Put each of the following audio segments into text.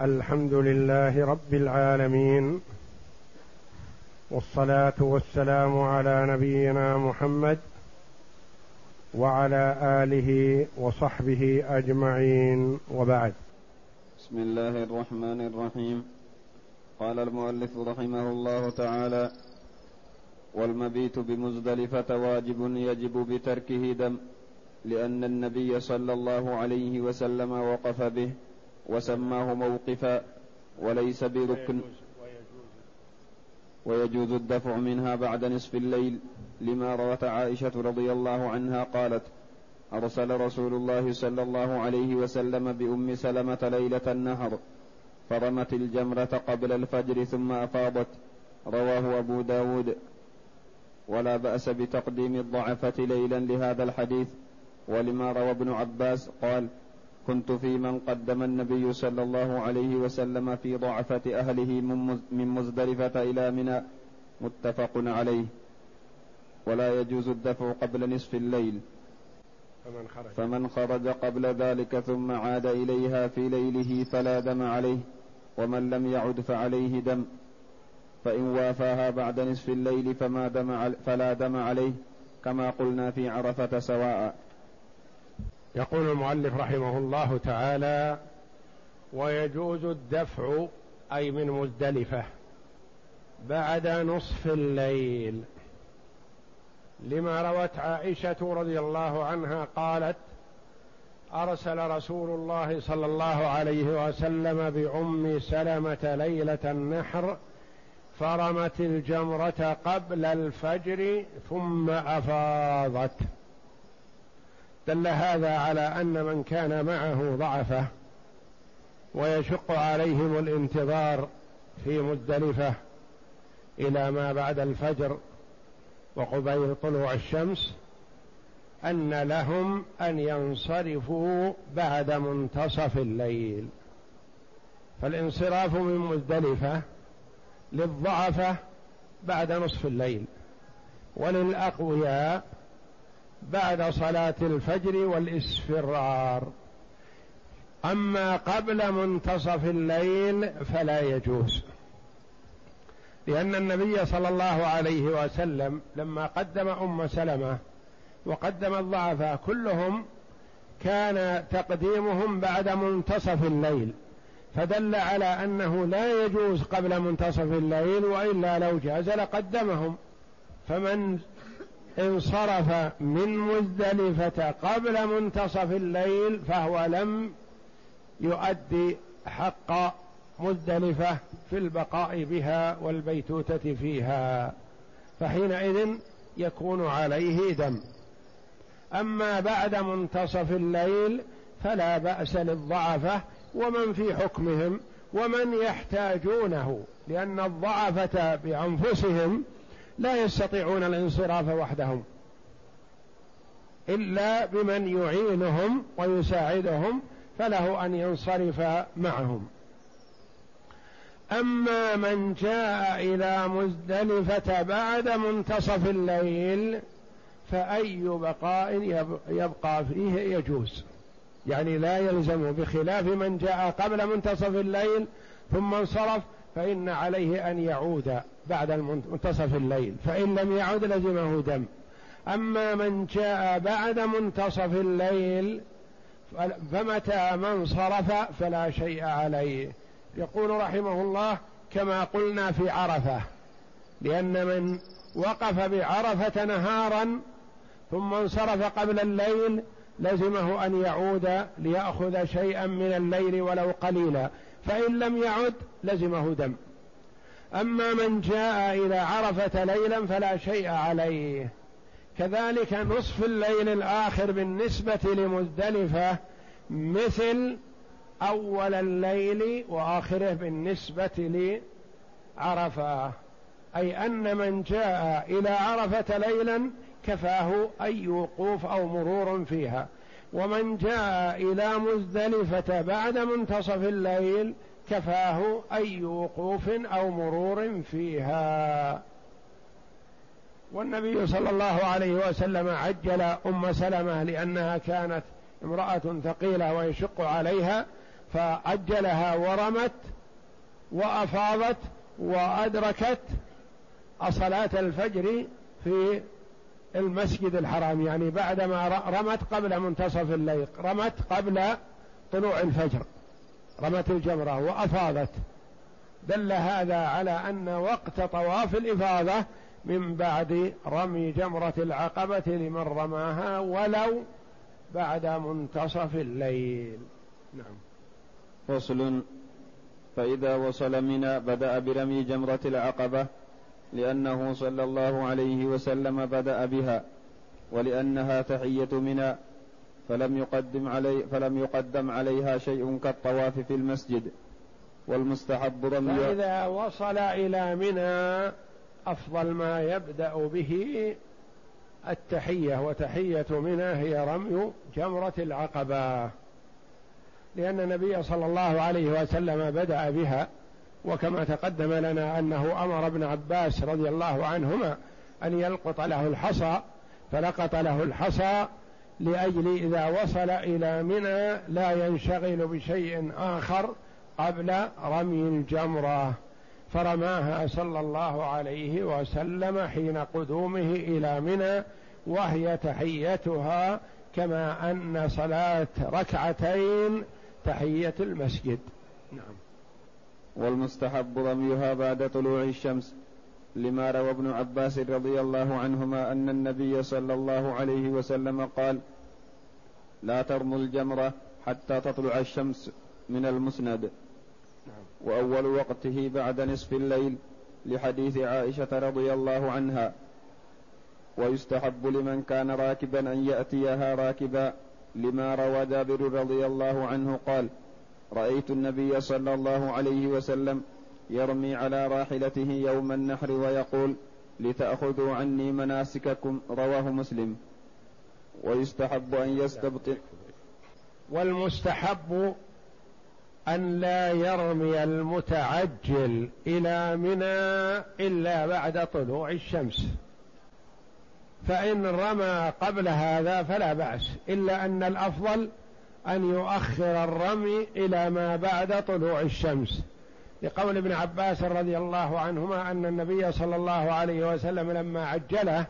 الحمد لله رب العالمين والصلاة والسلام على نبينا محمد وعلى آله وصحبه أجمعين وبعد. بسم الله الرحمن الرحيم. قال المؤلف رحمه الله تعالى والمبيت بمزدلفة واجب يجب بتركه دم لأن النبي صلى الله عليه وسلم وقف به. وسماه موقفا وليس بركن. ويجوز الدفع منها بعد نصف الليل لما روت عائشة رضي الله عنها قالت أرسل رسول الله صلى الله عليه وسلم بأم سلمة ليلة النهر فرمت الجمرة قبل الفجر ثم أفاضت. رواه أبو داود. ولا بأس بتقديم الضعفة ليلا لهذا الحديث ولما روى ابن عباس قال كنت في من قدم النبي صلى الله عليه وسلم في ضعفة أهله من مزدلفة إلى منى متفق عليه. ولا يجوز الدفع قبل نصف الليل. فمن خرج, فمن خرج قبل ذلك ثم عاد إليها في ليله فلا دم عليه ومن لم يعد فعليه دم. فإن وافاها بعد نصف الليل فما دم فلا دم عليه كما قلنا في عرفة سواء. يقول المؤلف رحمه الله تعالى ويجوز الدفع أي من مزدلفة بعد نصف الليل. لما روت عائشة رضي الله عنها قالت أرسل رسول الله صلى الله عليه وسلم بأم سلمة ليلة النحر فرمت الجمرة قبل الفجر ثم أفاضت. دل هذا على أن من كان معه ضعفة ويشق عليهم الانتظار في مزدلفة إلى ما بعد الفجر وقبيل طلوع الشمس أن لهم أن ينصرفوا بعد منتصف الليل. فالانصراف من مزدلفة للضعفة بعد نصف الليل. وللأقوياء بعد صلاة الفجر والإسفرار. أما قبل منتصف الليل فلا يجوز لأن النبي صلى الله عليه وسلم لما قدم أم سلمة وقدم الضعفاء كلهم كان تقديمهم بعد منتصف الليل فدل على أنه لا يجوز قبل منتصف الليل وإلا لو جاز لقدمهم. فمن انصرف من مزدلفة قبل منتصف الليل فهو لم يؤدي حق مزدلفة في البقاء بها والبيتوتة فيها فحينئذ يكون عليه دم. أما بعد منتصف الليل فلا بأس للضعفة ومن في حكمهم ومن يحتاجونه لأن الضعفة بأنفسهم لا يستطيعون الانصراف وحدهم إلا بمن يعينهم ويساعدهم فله أن ينصرف معهم. أما من جاء إلى مزدلفة بعد منتصف الليل فأي بقاء يبقى فيه يجوز. يعني لا يلزم بخلاف من جاء قبل منتصف الليل ثم انصرف فإن عليه أن يعود. بعد منتصف الليل فإن لم يعد لزمه دم. أما من جاء بعد منتصف الليل فمتى ما انصرف فلا شيء عليه. يقول رحمه الله كما قلنا في عرفة لأن من وقف بعرفة نهارا ثم انصرف قبل الليل لزمه أن يعود ليأخذ شيئا من الليل ولو قليلا. فإن لم يعد لزمه دم. أما من جاء إلى عرفة ليلا فلا شيء عليه. كذلك نصف الليل الآخر بالنسبة لمزدلفة مثل أول الليل وآخره بالنسبة لعرفة. أي أن من جاء إلى عرفة ليلا كفاه أي وقوف أو مرور فيها. ومن جاء إلى مزدلفة بعد منتصف الليل كفاه أي وقوف أو مرور فيها. والنبي صلى الله عليه وسلم عجل أم سلمة لأنها كانت امرأة ثقيلة ويشق عليها فعجلها ورمت وأفاضت وأدركت صلاة الفجر في المسجد الحرام. يعني بعدما رمت قبل منتصف الليل رمت قبل طلوع الفجر. رمت الجمرة وأفاضت دل هذا على أن وقت طواف الإفاضة من بعد رمي جمرة العقبة لمن رماها ولو بعد منتصف الليل. نعم. فصل. فإذا وصل منى بدأ برمي جمرة العقبة لأنه صلى الله عليه وسلم بدأ بها ولأنها تحية منى. فلم يقدم علي فلم يقدم عليها شيء كالطواف في المسجد والمستحب رمي فإذا وصل إلى منى أفضل ما يبدأ به التحية وتحية منى هي رمي جمرة العقبة لأن النبي صلى الله عليه وسلم بدأ بها وكما تقدم لنا أنه أمر ابن عباس رضي الله عنهما أن يلقط له الحصى فلقط له الحصى لأجل إذا وصل إلى منى لا ينشغل بشيء آخر قبل رمي الجمرة فرماها صلى الله عليه وسلم حين قدومه إلى منى وهي تحيتها كما أن صلاة ركعتين تحية المسجد. نعم. والمستحب رميها بعد طلوع الشمس. لما روى ابن عباس رضي الله عنهما أن النبي صلى الله عليه وسلم قال لا ترموا الجمرة حتى تطلع الشمس من المسند. وأول وقته بعد نصف الليل لحديث عائشة رضي الله عنها ويستحب لمن كان راكبا أن يأتيها راكبا لما روى جابر رضي الله عنه قال رأيت النبي صلى الله عليه وسلم يرمي على راحلته يوم النحر ويقول لتأخذوا عني مناسككم رواه مسلم. ويستحب أن يستبطئ. والمستحب أن لا يرمي المتعجل إلى منى إلا بعد طلوع الشمس. فإن رمى قبل هذا فلا بأس إلا أن الأفضل أن يؤخر الرمي إلى ما بعد طلوع الشمس. لقول ابن عباس رضي الله عنهما أن النبي صلى الله عليه وسلم لما عجله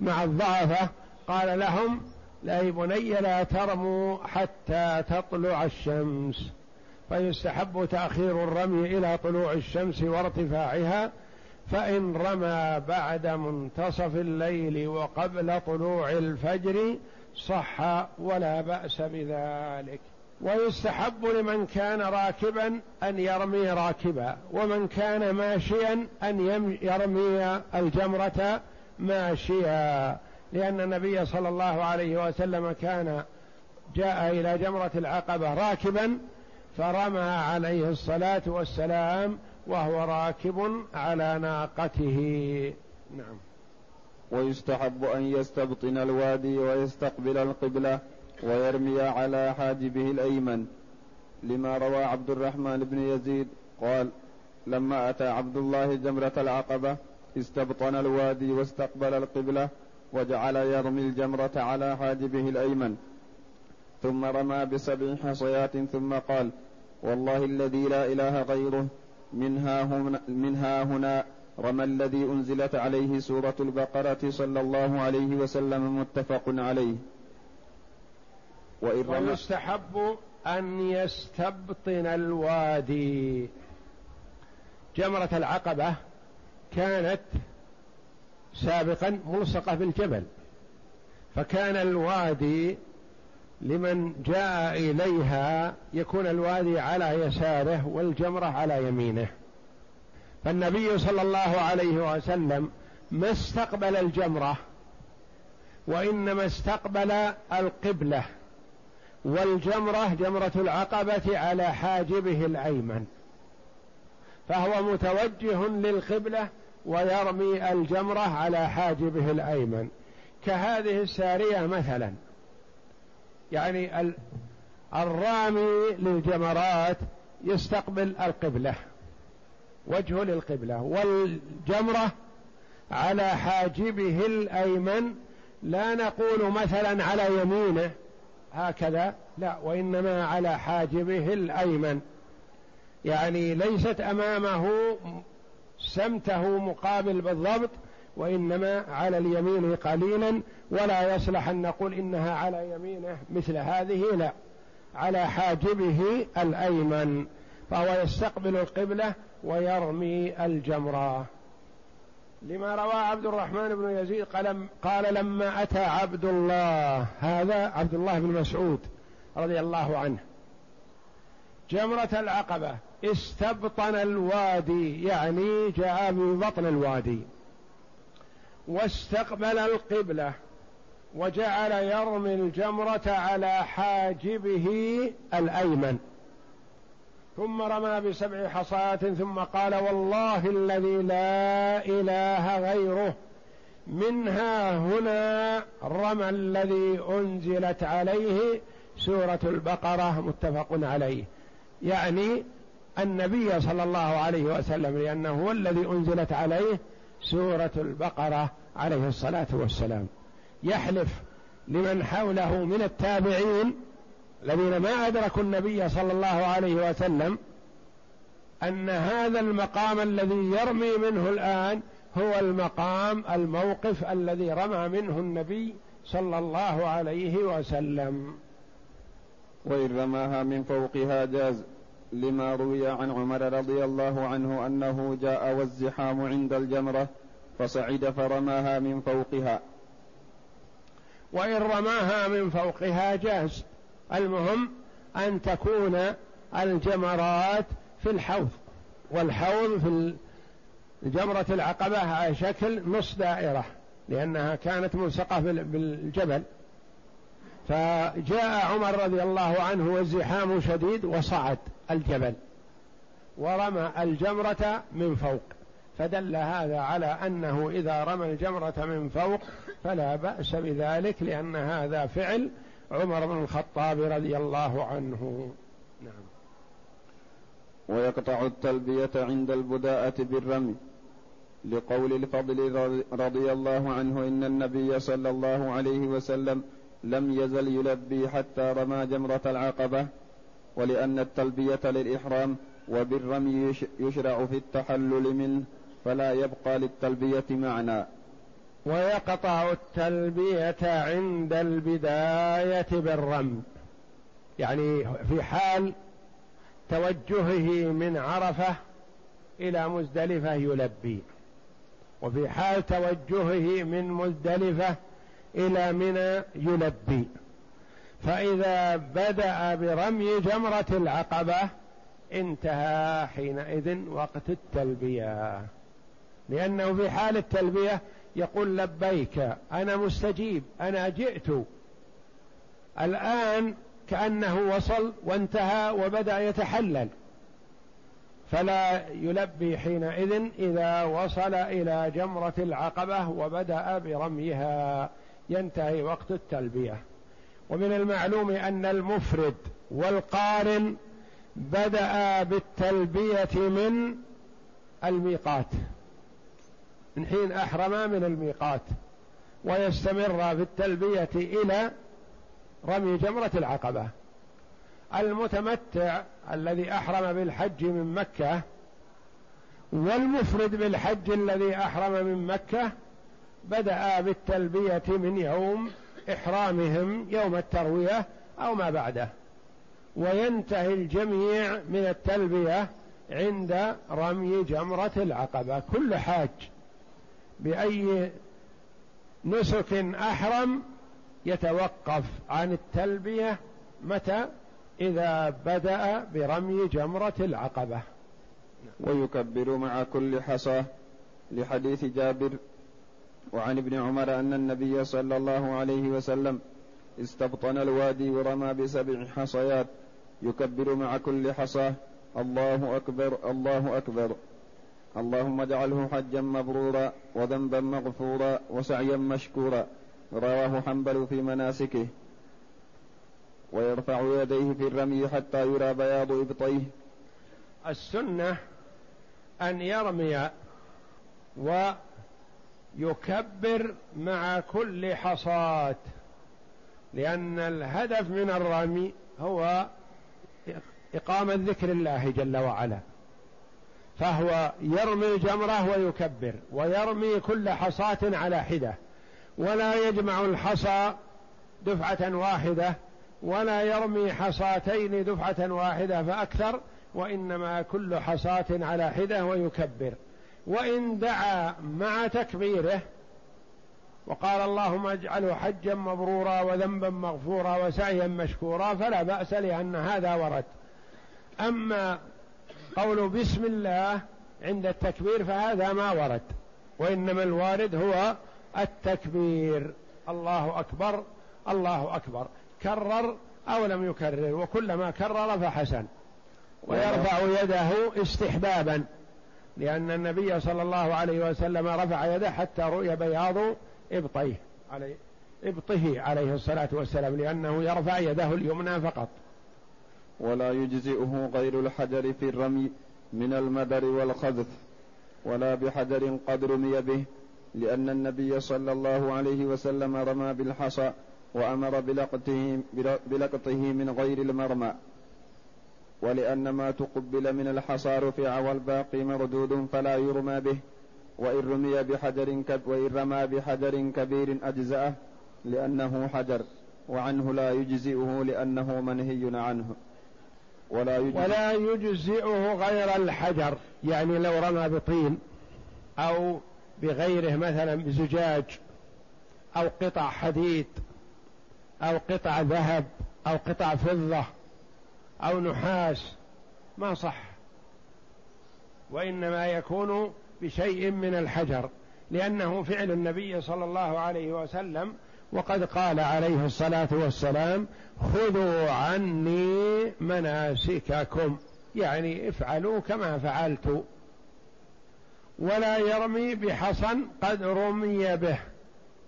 مع الضعفة قال لهم لا بني لا ترموا حتى تطلع الشمس. فيستحب تأخير الرمي إلى طلوع الشمس وارتفاعها فإن رمى بعد منتصف الليل وقبل طلوع الفجر صح ولا بأس بذلك. ويستحب لمن كان راكبا أن يرمي راكبا ومن كان ماشيا أن يرمي الجمرة ماشيا. لأن النبي صلى الله عليه وسلم كان جاء إلى جمرة العقبة راكبا فرمى عليه الصلاة والسلام وهو راكب على ناقته. نعم. ويستحب أن يستبطن الوادي ويستقبل القبلة. ويرمي على حاجبه الأيمن لما روى عبد الرحمن بن يزيد قال لما أتى عبد الله جمرة العقبة استبطن الوادي واستقبل القبلة وجعل يرمي الجمرة على حاجبه الأيمن. ثم رمى بسبع حصيات ثم قال والله الذي لا إله غيره منها هنا, منها هنا رمى الذي أنزلت عليه سورة البقرة صلى الله عليه وسلم متفق عليه. ويستحب أن يستبطن الوادي. جمرة العقبة كانت سابقا ملصقة بالجبل فكان الوادي لمن جاء إليها يكون الوادي على يساره والجمرة على يمينه. فالنبي صلى الله عليه وسلم ما استقبل الجمرة وإنما استقبل القبلة. والجمرة جمرة العقبة على حاجبه الأيمن. فهو متوجه للقبلة ويرمي الجمرة على حاجبه الأيمن. كهذه السارية مثلا. يعني الرامي للجمرات يستقبل القبلة وجهه للقبلة. والجمرة على حاجبه الأيمن لا نقول مثلا على يمينه هكذا لا وإنما على حاجبه الأيمن. يعني ليست أمامه سمته مقابل بالضبط وإنما على اليمين قليلا ولا يصلح أن نقول إنها على يمينه مثل هذه لا. على حاجبه الأيمن فهو يستقبل القبلة ويرمي الجمرة. لما روى عبد الرحمن بن يزيد قال, قال لما أتى عبد الله هذا عبد الله بن مسعود رضي الله عنه. جمرة العقبة استبطن الوادي يعني جاء من بطن الوادي. واستقبل القبلة وجعل يرمي الجمرة على حاجبه الأيمن. ثم رمى بسبع حصات ثم قال والله الذي لا إله غيره منها هنا رمى الذي أنزلت عليه سورة البقرة متفق عليه. يعني النبي صلى الله عليه وسلم لأنه هو الذي أنزلت عليه سورة البقرة عليه الصلاة والسلام. يحلف لمن حوله من التابعين الذين ما أدركوا النبي صلى الله عليه وسلم أن هذا المقام الذي يرمي منه الآن هو المقام الموقف الذي رمى منه النبي صلى الله عليه وسلم. وإن رماها من فوقها جاز لما روي عن عمر رضي الله عنه أنه جاء والزحام عند الجمرة فصعد فرماها من فوقها. وإن رماها من فوقها جاز. المهم أن تكون الجمرات في الحوض والحوض في جمرة العقبة على شكل نص دائرة لأنها كانت ملصقة بالجبل. فجاء عمر رضي الله عنه والزحام شديد وصعد الجبل ورمى الجمرة من فوق. فدل هذا على أنه إذا رمى الجمرة من فوق فلا بأس بذلك لأن هذا فعل عمر بن الخطاب رضي الله عنه. نعم. ويقطع التلبية عند البداءة بالرمي. لقول الفضل رضي الله عنه إن النبي صلى الله عليه وسلم لم يزل يلبي حتى رمى جمرة العقبة. ولأن التلبية للإحرام وبالرمي يشرع في التحلل منه فلا يبقى للتلبية معنى. ويقطع التلبية عند البداية بالرمي يعني في حال توجهه من عرفة إلى مزدلفة يلبي. وفي حال توجهه من مزدلفة إلى منى يلبي. فإذا بدأ برمي جمرة العقبة انتهى حينئذ وقت التلبية. لأنه في حال التلبية يقول لبيك أنا مستجيب أنا جئت. الآن كأنه وصل وانتهى وبدأ يتحلل. فلا يلبي حينئذ إذا وصل إلى جمرة العقبة وبدأ برميها. ينتهي وقت التلبية. ومن المعلوم أن المفرد والقارن بدأ بالتلبية من الميقات. من حين أحرم من الميقات ويستمر في التلبية إلى رمي جمرة العقبة. المتمتع الذي أحرم بالحج من مكة والمفرد بالحج الذي أحرم من مكة بدأ بالتلبية من يوم إحرامهم يوم التروية أو ما بعده. وينتهي الجميع من التلبية عند رمي جمرة العقبة كل حاج. بأي نسك أحرم يتوقف عن التلبية متى؟ إذا بدأ برمي جمرة العقبة. ويكبر مع كل حصى لحديث جابر وعن ابن عمر أن النبي صلى الله عليه وسلم استبطن الوادي ورمى بسبع حصيات. يكبر مع كل حصاه الله أكبر الله أكبر. اللهم اجعله حجا مبرورا وذنبا مغفورا وسعيا مشكورا. رواه حنبل في مناسكه. ويرفع يديه في الرمي حتى يرى بياض إبطيه. السنة أن يرمي ويكبر مع كل حصاه لأن الهدف من الرمي هو إقامة ذكر الله جل وعلا. فهو يرمي الجمرة ويكبر ويرمي كل حصاة على حدة ولا يجمع الحصى دفعة واحدة ولا يرمي حصاتين دفعة واحدة فأكثر وإنما كل حصاة على حدة ويكبر. وإن دعا مع تكبيره وقال اللهم اجعله حجا مبرورا وذنبا مغفورا وسعيا مشكورا فلا بأس لأن هذا ورد. أما قول بسم الله عند التكبير فهذا ما ورد وإنما الوارد هو التكبير. الله أكبر الله أكبر. كرر أو لم يكرر وكلما كرر فحسن. ويرفع يده استحبابا لأن النبي صلى الله عليه وسلم رفع يده حتى رؤي بياض إبطيه عليه إبطه عليه الصلاة والسلام لأنه يرفع يده اليمنى فقط. ولا يجزئه غير الحجر في الرمي من المدر والخذف ولا بحجر قد رمي به لأن النبي صلى الله عليه وسلم رمى بالحصى وأمر بلقطه, بلقطه من غير المرمى. ولأن ما تقبل من الحصى رفع والباقي مردود فلا يرمى به وإن رمي بحجر وإن رمى بحجر كبير أجزأه لأنه حجر وعنه لا يجزئه لأنه منهي عنه. ولا يجزئه, ولا يجزئه غير الحجر. يعني لو رمى بطين أو بغيره مثلا بزجاج أو قطع حديد أو قطع ذهب أو قطع فضة أو نحاس ما صح. وإنما يكون بشيء من الحجر لأنه فعل النبي صلى الله عليه وسلم وقد قال عليه الصلاة والسلام خذوا عني مناسككم. يعني افعلوا كما فعلت. ولا يرمي بحصن قد رمي به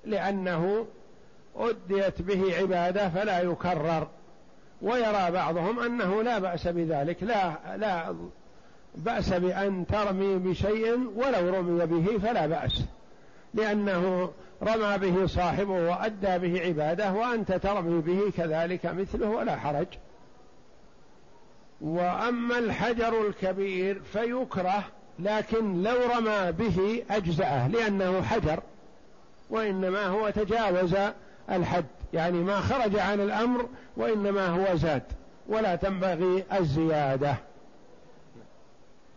لأنه أديت به عبادة فلا يكرر. ويرى بعضهم أنه لا بأس بذلك لا لا بأس بأن ترمي بشيء ولو رمي به فلا بأس. لأنه رمى به صاحبه وأدى به عباده وأنت ترمي به كذلك مثله ولا حرج. وأما الحجر الكبير فيكره لكن لو رمى به أجزأه لأنه حجر وإنما هو تجاوز الحد. يعني ما خرج عن الأمر وإنما هو زاد ولا تنبغي الزيادة.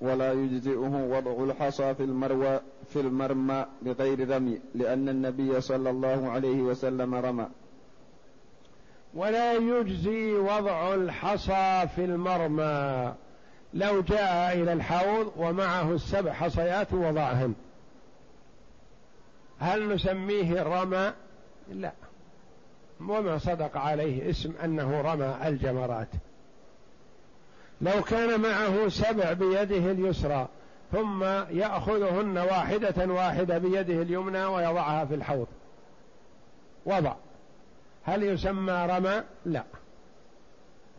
ولا يجزئه وضع الحصى في المروى. في المرمى بغير رمي لأن النبي صلى الله عليه وسلم رمى. ولا يجزي وضع الحصى في المرمى. لو جاء إلى الحوض ومعه السبع حصيات وضعهن هل نسميه رمى؟ لا. وما صدق عليه اسم أنه رمى الجمرات. لو كان معه سبع بيده اليسرى ثم يأخذهن واحدة واحدة بيده اليمنى ويضعها في الحوض. وضع. هل يسمى رمى؟ لا.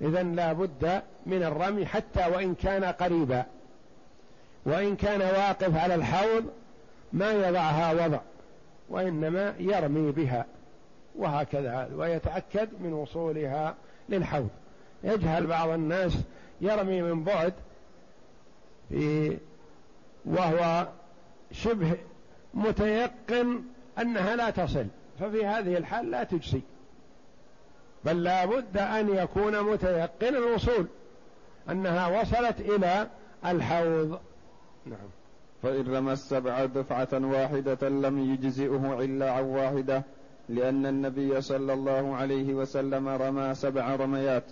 إذا لا بد من الرمي حتى وإن كان قريبا. وإن كان واقف على الحوض ما يضعها وضع وإنما يرمي بها. وهكذا ويتأكد من وصولها للحوض. يجهل بعض الناس يرمي من بعد في وهو شبه متيقن أنها لا تصل ففي هذه الحال لا تجزي. بل لا بد أن يكون متيقن الوصول أنها وصلت إلى الحوض. نعم. فإن رمى السبع دفعة واحدة لم يجزئه إلا عن واحدة لأن النبي صلى الله عليه وسلم رمى سبع رميات.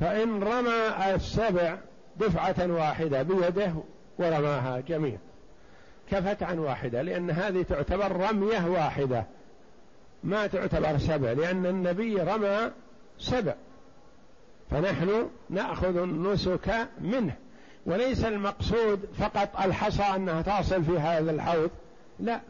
فإن رمى السبع دفعة واحدة بيده ورماها جميع. كفت عن واحدة لأن هذه تعتبر رمية واحدة. ما تعتبر سبع لأن النبي رمى سبع. فنحن نأخذ النسك منه. وليس المقصود فقط الحصى أنها تصل في هذا الحوض لا.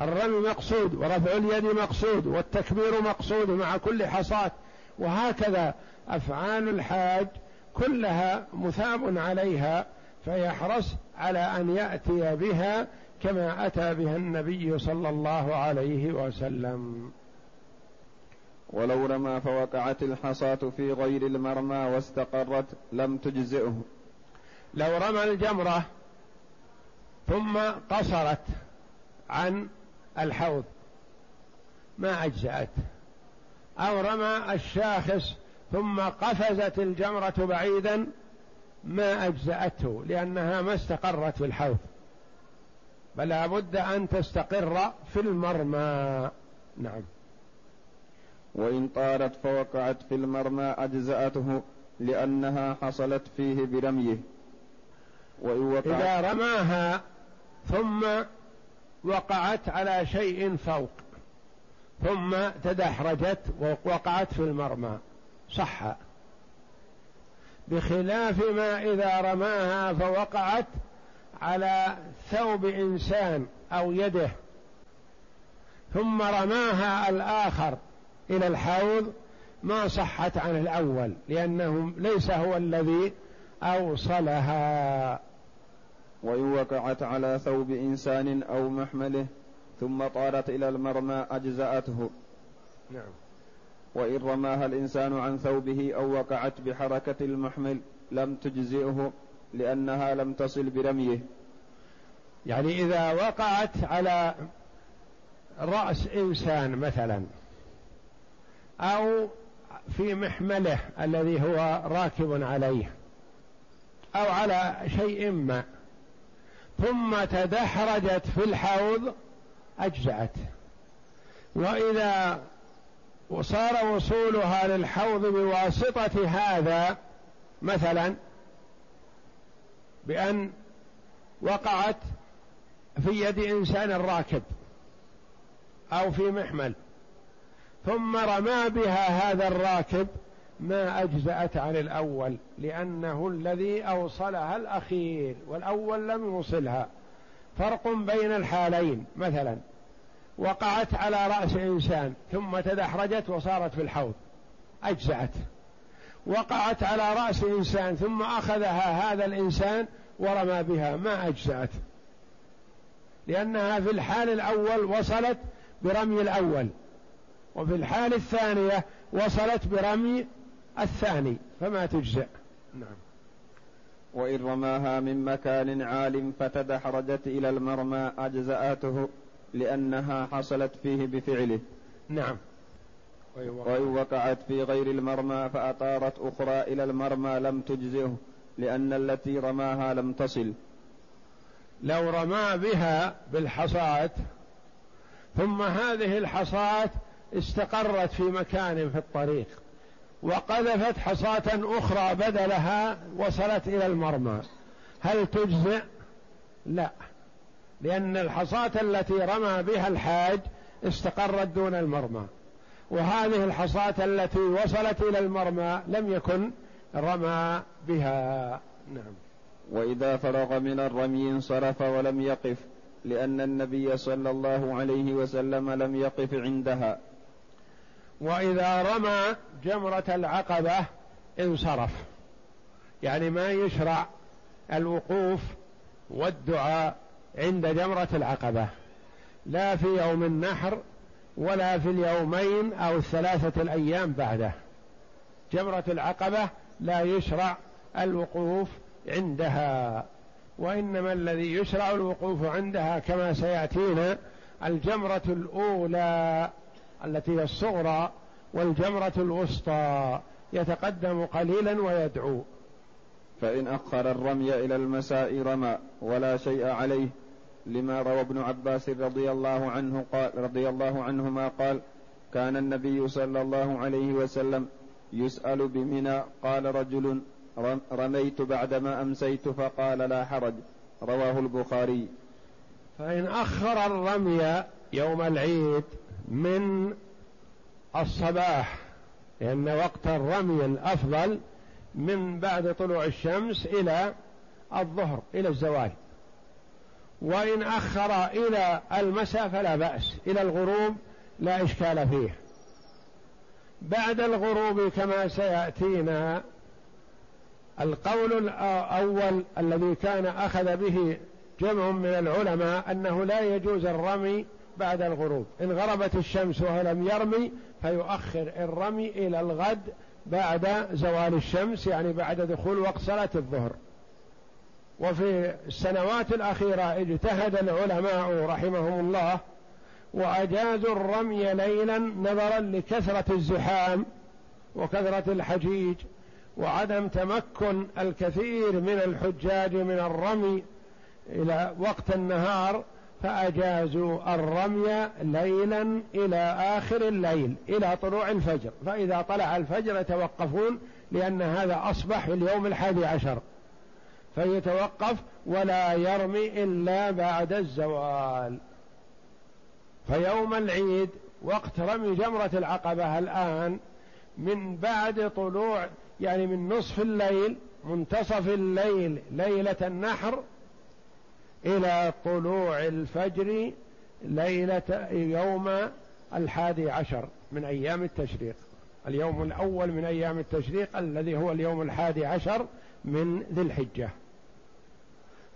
الرمي مقصود ورفع اليد مقصود والتكبير مقصود مع كل حصاة. وهكذا أفعال الحاج كلها مثاب عليها فيحرص على أن يأتي بها كما أتى بها النبي صلى الله عليه وسلم. ولو رمى فوقعت الحصاة في غير المرمى واستقرت لم تجزئه. لو رمى الجمرة ثم قصرت عن الحوض ما أجزأت. أو رمى الشاخص ثم قفزت الجمرة بعيدا ما أجزأته لأنها ما استقرت في الحوض فلا بد أن تستقر في المرمى. نعم. وإن طارت فوقعت في المرمى أجزأته لأنها حصلت فيه برميه. وإن إذا رماها ثم وقعت على شيء فوق ثم تدحرجت ووقعت في المرمى. صح. بخلاف ما إذا رماها فوقعت على ثوب إنسان أو يده. ثم رماها الآخر إلى الحوض ما صحت عن الأول لأنه ليس هو الذي أوصلها. وإن وقعت على ثوب إنسان أو محمله ثم طارت إلى المرمى أجزأته. نعم. وإن رماها الإنسان عن ثوبه أو وقعت بحركة المحمل لم تجزئه لأنها لم تصل برميه. يعني إذا وقعت على رأس إنسان مثلا أو في محمله الذي هو راكب عليه أو على شيء ما ثم تدحرجت في الحوض أجزأت. وإذا وصار وصولها للحوض بواسطة هذا مثلا بأن وقعت في يد إنسان راكب أو في محمل ثم رمى بها هذا الراكب ما أجزأت عن الأول لأنه الذي أوصلها الأخير والأول لم يوصلها. فرق بين الحالين مثلا وقعت على رأس إنسان ثم تدحرجت وصارت في الحوض. أجزأت. وقعت على رأس إنسان ثم أخذها هذا الإنسان ورمى بها. ما أجزأت. لأنها في الحال الأول وصلت برمي الأول وفي الحال الثانية وصلت برمي الثاني فما تجزئ نعم. وإن رماها من مكان عال فتدحرجت إلى المرمى أجزأته. لأنها حصلت فيه بفعله. نعم. وإن وقعت في غير المرمى فأطارت أخرى إلى المرمى لم تجزئه لأن التي رماها لم تصل. لو رمى بها بالحصاة ثم هذه الحصاة استقرت في مكان في الطريق وقذفت حصاة أخرى بدلها وصلت إلى المرمى. هل تجزئ؟ لا. لأن الحصاة التي رمى بها الحاج استقرت دون المرمى. وهذه الحصاة التي وصلت إلى المرمى لم يكن رمى بها. نعم. وإذا فرغ من الرمي انصرف ولم يقف لأن النبي صلى الله عليه وسلم لم يقف عندها. وإذا رمى جمرة العقبة انصرف. يعني ما يشرع الوقوف والدعاء عند جمرة العقبة. لا في يوم النحر ولا في اليومين أو الثلاثة الأيام بعده. جمرة العقبة لا يشرع الوقوف عندها وإنما الذي يشرع الوقوف عندها كما سيأتينا الجمرة الأولى التي هي الصغرى والجمرة الوسطى. يتقدم قليلا ويدعو. فإن أخر الرمي إلى المساء رمى ولا شيء عليه لما روى ابن عباس رضي الله عنه قال رضي الله عنهما قال كان النبي صلى الله عليه وسلم يسأل بمنى قال رجل رميت بعدما أمسيت فقال لا حرج. رواه البخاري. فإن أخر الرمي يوم العيد من الصباح لأن وقت الرمي الأفضل من بعد طلوع الشمس إلى الظهر إلى الزوال. وإن أخر إلى المساء فلا بأس إلى الغروب لا إشكال فيه. بعد الغروب كما سيأتينا القول الأول الذي كان أخذ به جمع من العلماء أنه لا يجوز الرمي بعد الغروب. إن غربت الشمس وهو لم يرمي فيؤخر الرمي إلى الغد بعد زوال الشمس يعني بعد دخول وقت صلاة الظهر. وفي السنوات الأخيرة اجتهد العلماء رحمهم الله وأجازوا الرمي ليلا نظرا لكثرة الزحام وكثرة الحجيج وعدم تمكن الكثير من الحجاج من الرمي إلى وقت النهار فأجازوا الرمي ليلا إلى آخر الليل إلى طلوع الفجر فإذا طلع الفجر يتوقفون لأن هذا أصبح في اليوم الحادي عشر. فيتوقف ولا يرمي إلا بعد الزوال. فيوم العيد وقت رمي جمرة العقبة الآن من بعد طلوع يعني من نصف الليل منتصف الليل ليلة النحر إلى طلوع الفجر ليلة يوم الحادي عشر من أيام التشريق. اليوم الأول من أيام التشريق الذي هو اليوم الحادي عشر من ذي الحجة.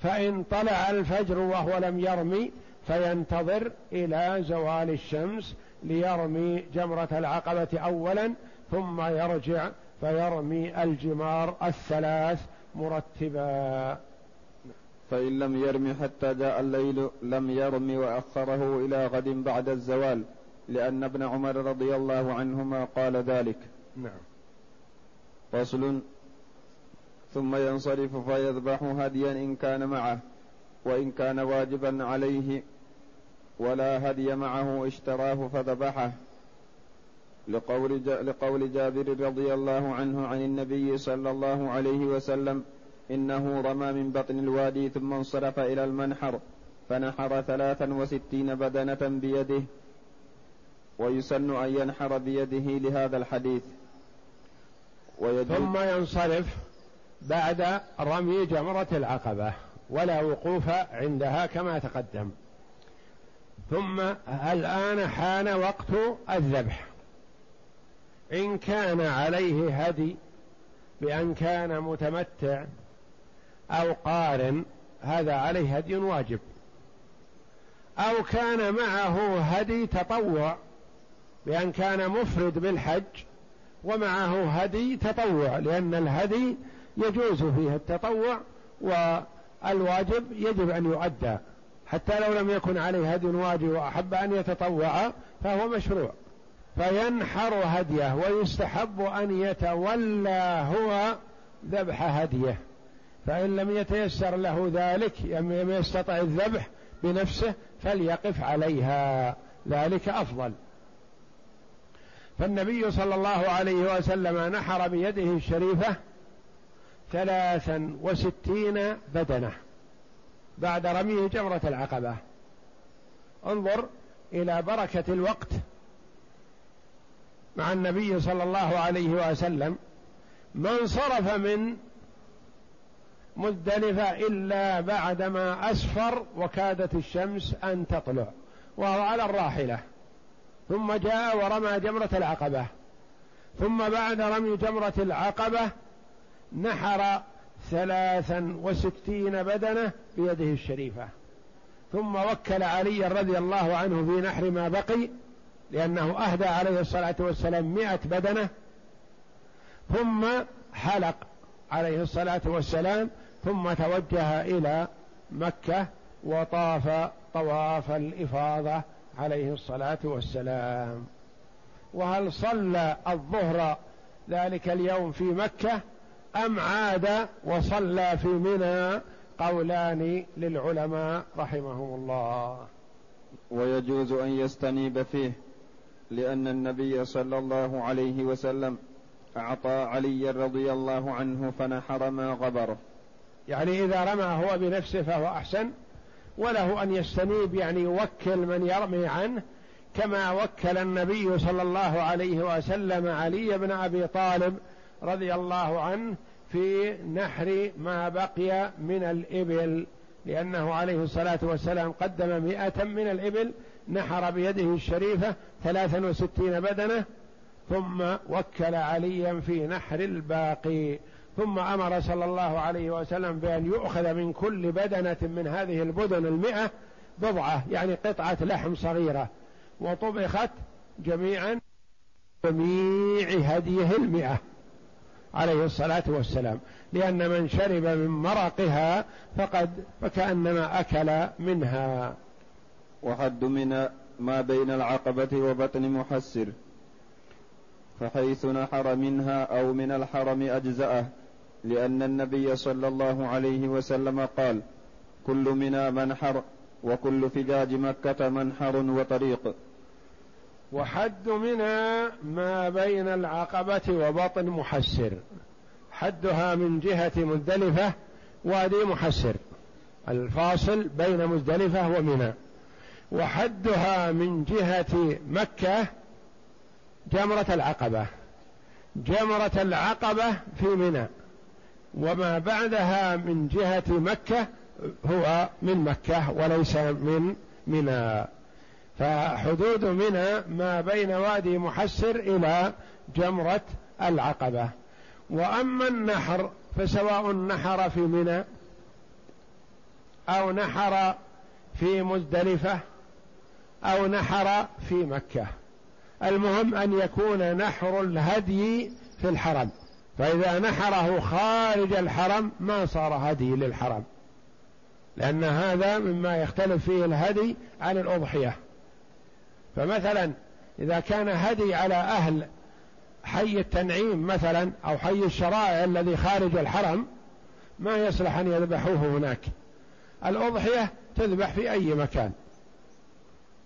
فإن طلع الفجر وهو لم يرمي فينتظر إلى زوال الشمس ليرمي جمرة العقبة أولا ثم يرجع فيرمي الجمار الثلاث مرتبا. فإن لم يرم حتى جاء الليل لم يرم وأخره إلى غد بعد الزوال لأن ابن عمر رضي الله عنهما قال ذلك. نعم. فصل ثم ينصرف فيذبح هديا إن كان معه وإن كان واجبا عليه ولا هدي معه اشتراه فذبحه. لقول, لقول جابر رضي الله عنه عن النبي صلى الله عليه وسلم إنه رمى من بطن الوادي ثم انصرف إلى المنحر فنحر ثلاثا وستين بدنة بيده ويسن أن ينحر بيده لهذا الحديث. ثم ينصرف بعد رمي جمرة العقبة ولا وقوف عندها كما تقدم. ثم الآن حان وقت الذبح. إن كان عليه هدي بأن كان متمتع أو قارن هذا عليه هدي واجب. أو كان معه هدي تطوع بأن كان مفرد بالحج ومعه هدي تطوع لأن الهدي يجوز فيه التطوع والواجب يجب أن يؤدى. حتى لو لم يكن عليه هدي واجب وأحب أن يتطوع فهو مشروع. فينحر هديه ويستحب أن يتولى هو ذبح هديه. فإن لم يتيسر له ذلك لم يستطع الذبح بنفسه فليقف عليها. ذلك أفضل. فالنبي صلى الله عليه وسلم نحر بيده الشريفة ثلاثا وستين بدنة بعد رميه جمرة العقبة. انظر إلى بركة الوقت مع النبي صلى الله عليه وسلم. من صرف من مزدلفة إلا بعدما أسفر وكادت الشمس أن تطلع وهو على الراحلة. ثم جاء ورمى جمرة العقبة. ثم بعد رمي جمرة العقبة نحر ثلاثا وستين بدنة بيده الشريفة. ثم وكل علي رضي الله عنه في نحر ما بقي لأنه أهدى عليه الصلاة والسلام مئة بدنة. ثم حلق عليه الصلاة والسلام ثم توجه إلى مكة وطاف طواف الإفاضة عليه الصلاة والسلام. وهل صلى الظهر ذلك اليوم في مكة؟ أم عاد وصلى في منى قولان للعلماء رحمهم الله. ويجوز أن يستنيب فيه لأن النبي صلى الله عليه وسلم أعطى علي رضي الله عنه فنحر ما غبره. يعني إذا رمى هو بنفسه فهو أحسن وله أن يستنيب يعني يوكل من يرمي عنه كما وكل النبي صلى الله عليه وسلم علي بن أبي طالب رضي الله عنه في نحر ما بقي من الإبل لأنه عليه الصلاة والسلام قدم مئة من الإبل نحر بيده الشريفة ثلاثا وستين بدنة ثم وكل عليا في نحر الباقي. ثم أمر صلى الله عليه وسلم بأن يؤخذ من كل بدنة من هذه البدن المئة بضعة يعني قطعة لحم صغيرة. وطبخت جميعا جميع هديه المئة. عليه الصلاة والسلام. لأن من شرب من مرقها فقد فكأنما أكل منها. وحد من ما بين العقبة وبطن محسر فحيث نحر منها أو من الحرم أجزأه. لأن النبي صلى الله عليه وسلم قال كل منا منحر وكل فجاج مكة منحر وطريق. وحد منا ما بين العقبة وبطن محسر. حدها من جهة مزدلفة وادي محسر. الفاصل بين مزدلفة ومنى. وحدها من جهة مكة جمرة العقبة. جمرة العقبة في منى. وما بعدها من جهة مكة هو من مكة وليس من منى. فحدود منى ما بين وادي محسر إلى جمرة العقبة. وأما النحر فسواء نحر في منى أو نحر في مزدلفة أو نحر في مكة. المهم أن يكون نحر الهدي في الحرم. فإذا نحره خارج الحرم ما صار هدي للحرم. لأن هذا مما يختلف فيه الهدي عن الأضحية. فمثلا إذا كان هدي على أهل حي التنعيم مثلا أو حي الشرائع الذي خارج الحرم ما يصلح أن يذبحوه هناك؟ الأضحية تذبح في أي مكان.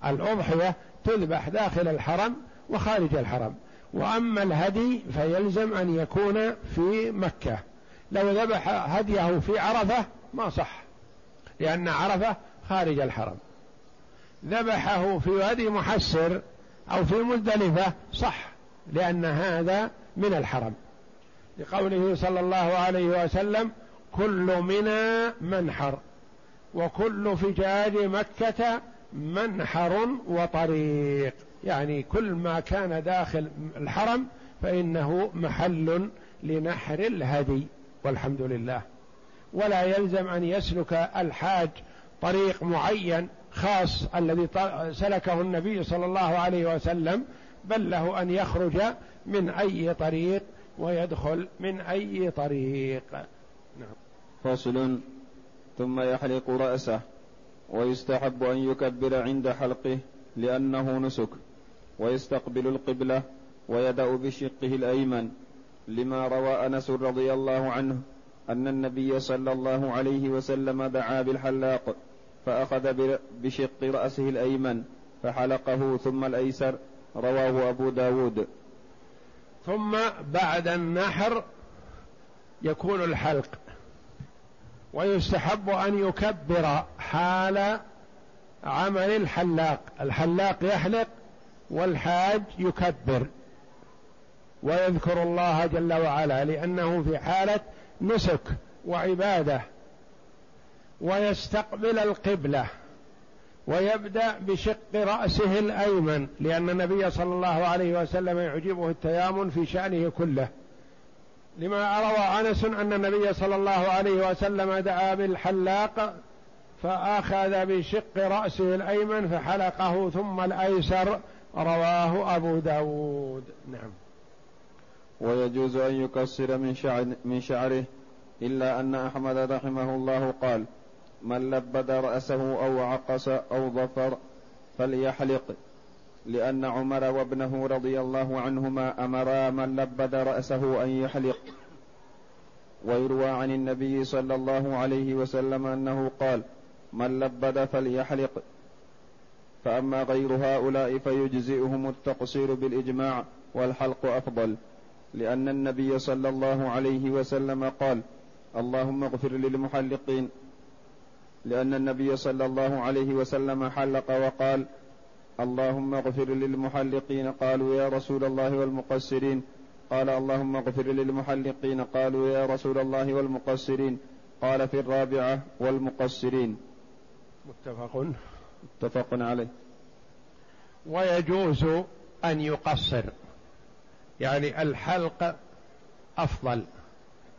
الأضحية تذبح داخل الحرم وخارج الحرم. وأما الهدي فيلزم أن يكون في مكة. لو ذبح هديه في عرفة ما صح لأن عرفة خارج الحرم. ذبحه في وادي محسر أو في مزدلفة صح لأن هذا من الحرم. لقوله صلى الله عليه وسلم كل منا منحر وكل فجاج مكة منحر وطريق. يعني كل ما كان داخل الحرم فإنه محل لنحر الهدي والحمد لله. ولا يلزم أن يسلك الحاج طريق معين خاص الذي سلكه النبي صلى الله عليه وسلم بل له أن يخرج من أي طريق ويدخل من أي طريق. نعم. فصل. ثم يحلق رأسه ويستحب أن يكبر عند حلقه لأنه نسك ويستقبل القبلة ويدأ بشقه الأيمن. لما روى أنس رضي الله عنه أن النبي صلى الله عليه وسلم دعا بالحلاق فأخذ بشق رأسه الأيمن فحلقه ثم الأيسر. رواه أبو داود. ثم بعد النحر يكون الحلق. ويستحب أن يكبر حال عمل الحلاق. الحلاق يحلق والحاج يكبر. ويذكر الله جل وعلا لأنه في حالة نسك وعبادة. ويستقبل القبلة ويبدأ بشق رأسه الأيمن لأن النبي صلى الله عليه وسلم يعجبه التيامن في شأنه كله. لما روى أنس أن النبي صلى الله عليه وسلم دعا بالحلاق فأخذ بشق رأسه الأيمن فحلقه ثم الأيسر رواه أبو داود. نعم. ويجوز أن يكسر من, شعر من شعره إلا أن أحمد رحمه الله قال من لبد رأسه أو عقص أو ظفر فليحلق لأن عمر وابنه رضي الله عنهما أمرا من لبد رأسه أن يحلق. ويروى عن النبي صلى الله عليه وسلم أنه قال من لبد فليحلق. فأما غير هؤلاء فيجزئهم التقصير بالإجماع والحلق أفضل لأن النبي صلى الله عليه وسلم قال اللهم اغفر للمحلقين. لأن النبي صلى الله عليه وسلم حلق وقال اللهم اغفر للمحلقين قالوا يا رسول الله والمقصرين. قال اللهم اغفر للمحلقين قالوا يا رسول الله والمقصرين. قال في الرابعة والمقصرين. متفق؟ متفق عليه. ويجوز أن يقصر. يعني الحلق أفضل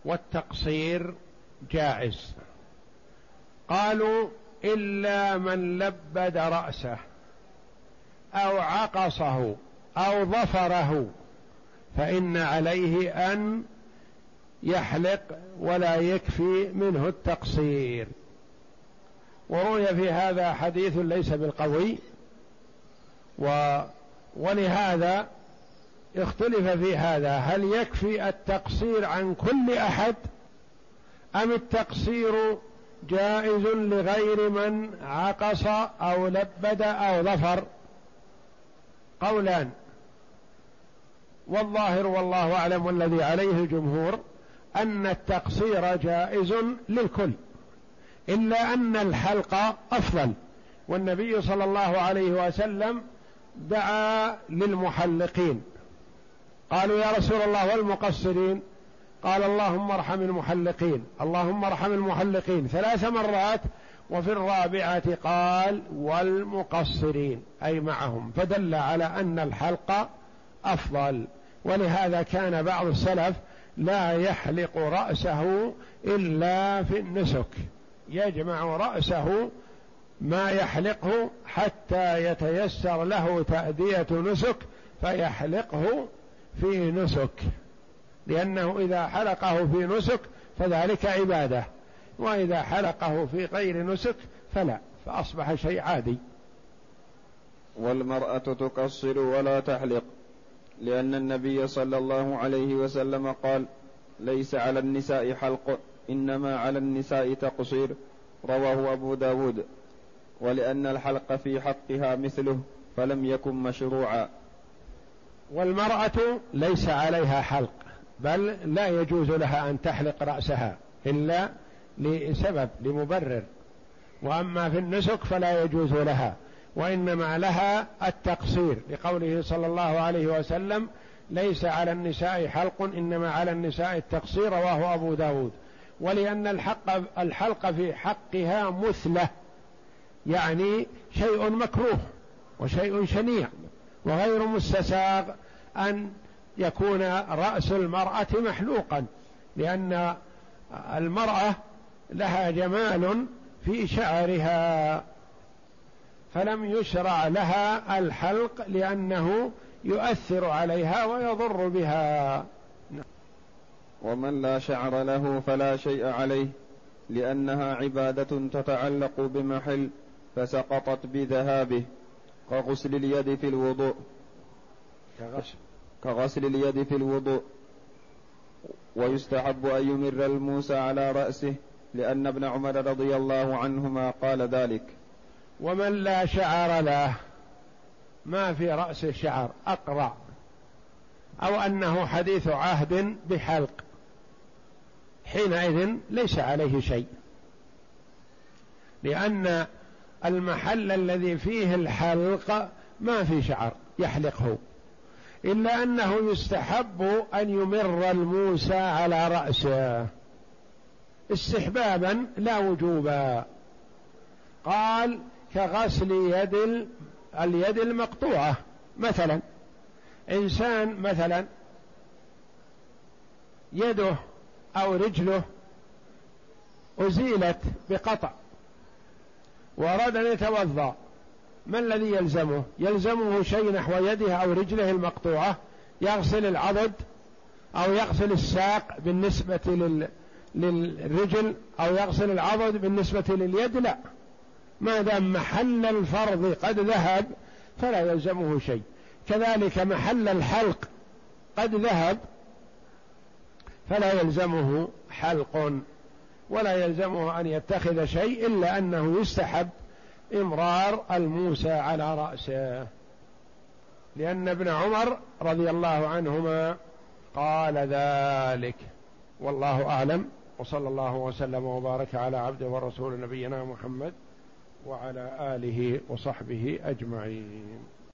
والتقصير جائز. قالوا إلا من لبد رأسه أو عقصه أو ظفره فإن عليه أن يحلق ولا يكفي منه التقصير. وروي في هذا حديث ليس بالقوي و ولهذا اختلف في هذا هل يكفي التقصير عن كل أحد أم التقصير جائز لغير من عقص أو لبد أو ظفر. قولان. والظاهر والله أعلم والذي عليه الجمهور أن التقصير جائز للكل إلا أن الحلق أفضل. والنبي صلى الله عليه وسلم دعا للمحلقين. قالوا يا رسول الله والمقصرين؟ قال اللهم ارحم المحلقين اللهم ارحم المحلقين. ثلاث مرات وفي الرابعة قال والمقصرين أي معهم. فدل على أن الحلق أفضل. ولهذا كان بعض السلف لا يحلق رأسه إلا في النسك. يجمع رأسه ما يحلقه حتى يتيسر له تأدية نسك فيحلقه في نسك. لأنه إذا حلقه في نسك فذلك عبادة وإذا حلقه في غير نسك فلا فأصبح شيء عادي. والمرأة تقصر ولا تحلق لأن النبي صلى الله عليه وسلم قال ليس على النساء حلق إنما على النساء تقصير رواه أبو داود. ولأن الحلق في حقها مثله فلم يكن مشروعا. والمرأة ليس عليها حلق. بل لا يجوز لها أن تحلق رأسها إلا لسبب لمبرر. وأما في النسك فلا يجوز لها وإنما لها التقصير لقوله صلى الله عليه وسلم ليس على النساء حلق إنما على النساء التقصير رواه أبو داود. ولأن الحق الحلق في حقها مثلة يعني شيء مكروه وشيء شنيع وغير مستساغ أن يكون رأس المرأة محلوقا لأن المرأة لها جمال في شعرها فلم يشرع لها الحلق لأنه يؤثر عليها ويضر بها. ومن لا شعر له فلا شيء عليه لأنها عبادة تتعلق بمحل فسقطت بذهابه كغسل اليد في الوضوء. كغسل كغسل اليد في الوضوء ويستحب أن يمر الموسى على رأسه لأن ابن عمر رضي الله عنهما قال ذلك. ومن لا شعر له ما في رأسه شعر أقرع. أو أنه حديث عهد بحلق. حينئذ ليس عليه شيء. لأن المحل الذي فيه الحلق ما في شعر يحلقه. إلا أنه يستحب أن يمر الموسى على رأسه. استحبابا لا وجوبا. قال كغسل يد اليد المقطوعة مثلا. إنسان مثلا يده أو رجله أزيلت بقطع وأراد أن يتوضأ. ما الذي يلزمه؟ يلزمه شيء نحو يده أو رجله المقطوعة يغسل العضد أو يغسل الساق بالنسبة لل... للرجل أو يغسل العضد بالنسبة لليد؟ لا. ما دام محل الفرض قد ذهب فلا يلزمه شيء. كذلك محل الحلق قد ذهب فلا يلزمه حلق ولا يلزمه أن يتخذ شيء إلا أنه يستحب إمرار الموسى على رأسه. لأن ابن عمر رضي الله عنهما قال ذلك. والله أعلم. وصلى الله وسلم وبارك على عبده ورسول نبينا محمد وعلى آله وصحبه أجمعين.